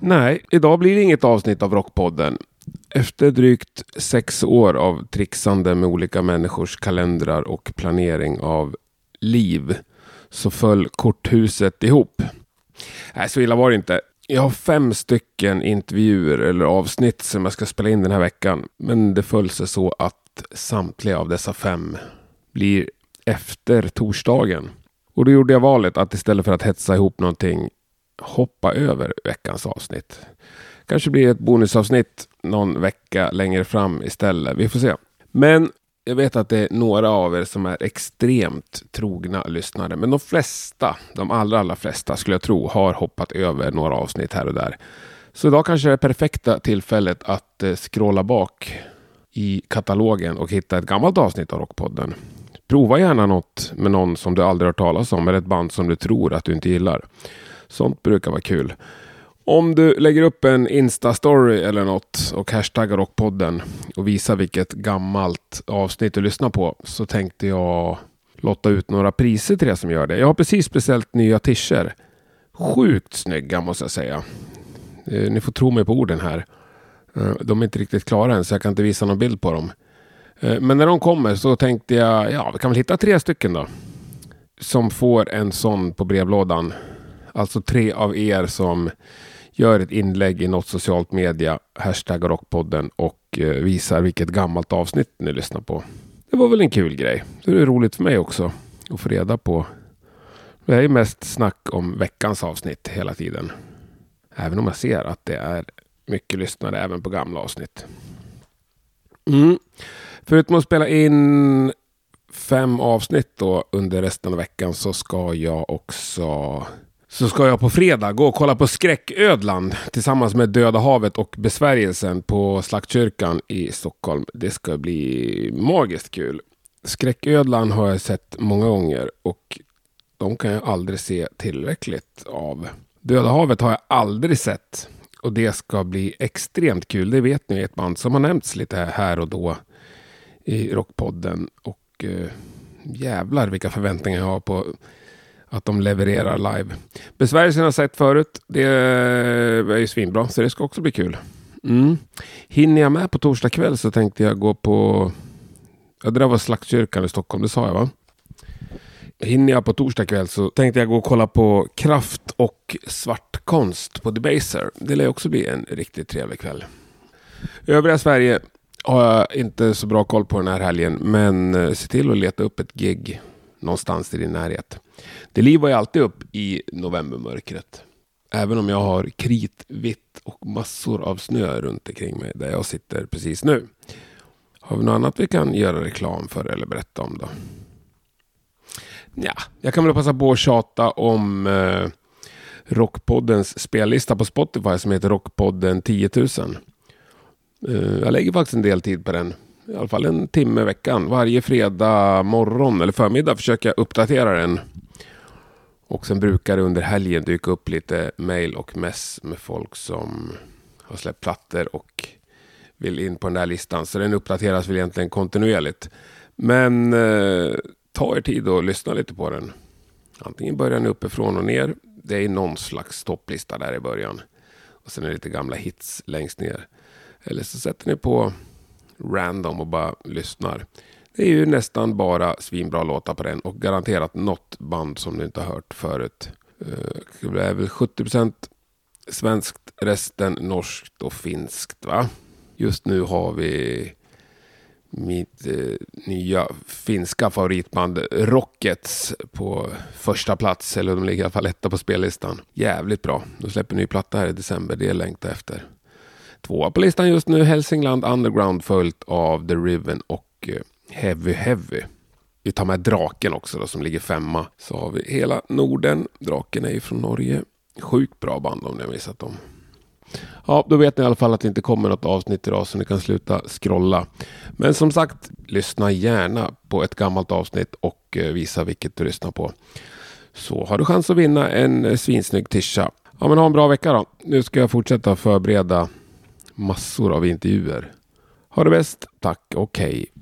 Nej, idag blir det inget avsnitt av Rockpodden. Efter drygt sex år av trixande med olika människors kalendrar och planering av liv så föll korthuset ihop. Nej, så illa var det inte. Jag har fem stycken intervjuer eller avsnitt som jag ska spela in den här veckan. Men det föll sig så att samtliga av dessa fem blir efter torsdagen. Och då gjorde jag valet att istället för att hetsa ihop någonting hoppa över veckans avsnitt. Kanske blir ett bonusavsnitt någon vecka längre fram istället. Vi får se. Men jag vet att det är några av er som är extremt trogna lyssnare. Men de flesta, de allra, allra flesta skulle jag tro, har hoppat över några avsnitt här och där. Så idag kanske är det perfekta tillfället att eh, scrolla bak i katalogen och hitta ett gammalt avsnitt av Rockpodden. Prova gärna något med någon som du aldrig hört talas om eller ett band som du tror att du inte gillar. Sånt brukar vara kul. Om du lägger upp en Insta-story eller något och hashtaggar Rockpodden och visar vilket gammalt avsnitt du lyssnar på så tänkte jag lotta ut några priser till er som gör det. Jag har precis beställt nya t-shirts. Sjukt snygga måste jag säga. Eh, ni får tro mig på orden här. Eh, de är inte riktigt klara än så jag kan inte visa någon bild på dem. Eh, men när de kommer så tänkte jag, ja vi kan väl hitta tre stycken då. Som får en sån på brevlådan. Alltså tre av er som gör ett inlägg i något socialt media, hashtag rockpodden och eh, visar vilket gammalt avsnitt ni lyssnar på. Det var väl en kul grej. Det är roligt för mig också att få reda på. Det är mest snack om veckans avsnitt hela tiden. Även om jag ser att det är mycket lyssnare även på gamla avsnitt. Mm. Förutom att spela in fem avsnitt då under resten av veckan så ska jag också så ska jag på fredag gå och kolla på Skräcködlan tillsammans med Döda havet och Besvärjelsen på Slaktkyrkan i Stockholm. Det ska bli magiskt kul. Skräcködlan har jag sett många gånger och de kan jag aldrig se tillräckligt av. Döda havet har jag aldrig sett och det ska bli extremt kul. Det vet ni, ett band som har nämnts lite här och då i Rockpodden. Och eh, jävlar vilka förväntningar jag har på att de levererar live. Besvärjelsen har jag sett förut. Det är ju svinbra, så det ska också bli kul. Mm. Hinner jag med på torsdag kväll så tänkte jag gå på... Ja, det där var Slaktkyrkan i Stockholm, det sa jag va? Hinner jag på torsdag kväll så tänkte jag gå och kolla på Kraft och Svartkonst på Debaser. Det lär också bli en riktigt trevlig kväll. Övriga Sverige har jag inte så bra koll på den här helgen, men eh, se till att leta upp ett gig någonstans i din närhet. Det livar ju alltid upp i novembermörkret. Även om jag har kritvitt och massor av snö runt omkring mig där jag sitter precis nu. Har vi något annat vi kan göra reklam för eller berätta om då? Ja, jag kan väl passa på att tjata om eh, Rockpoddens spellista på Spotify som heter Rockpodden 10 000. Eh, jag lägger faktiskt en del tid på den i alla fall en timme i veckan. Varje fredag morgon eller förmiddag försöker jag uppdatera den. Och sen brukar det under helgen dyka upp lite mail och mess med folk som har släppt plattor och vill in på den där listan. Så den uppdateras väl egentligen kontinuerligt. Men eh, ta er tid och lyssna lite på den. Antingen börjar ni uppifrån och ner. Det är någon slags topplista där i början. Och sen är det lite gamla hits längst ner. Eller så sätter ni på random och bara lyssnar. Det är ju nästan bara svinbra låtar på den och garanterat något band som du inte har hört förut. Eh, det är väl 70% svenskt, resten norskt och finskt. va? Just nu har vi mitt eh, nya finska favoritband Rockets på första plats. Eller de ligger i alla fall etta på spellistan. Jävligt bra. De släpper ny platta här i december. Det längtar efter. Tvåa på listan just nu Hälsingland Underground följt av The Riven och eh, Heavy Heavy. Vi tar med Draken också då, som ligger femma. Så har vi hela Norden. Draken är ju från Norge. Sjukt bra band om ni har missat dem. Ja, då vet ni i alla fall att det inte kommer något avsnitt idag så ni kan sluta scrolla. Men som sagt, lyssna gärna på ett gammalt avsnitt och eh, visa vilket du lyssnar på. Så har du chans att vinna en eh, svinsnygg tisha. Ja, men ha en bra vecka då. Nu ska jag fortsätta förbereda massor av intervjuer. Ha det bäst. Tack och hej.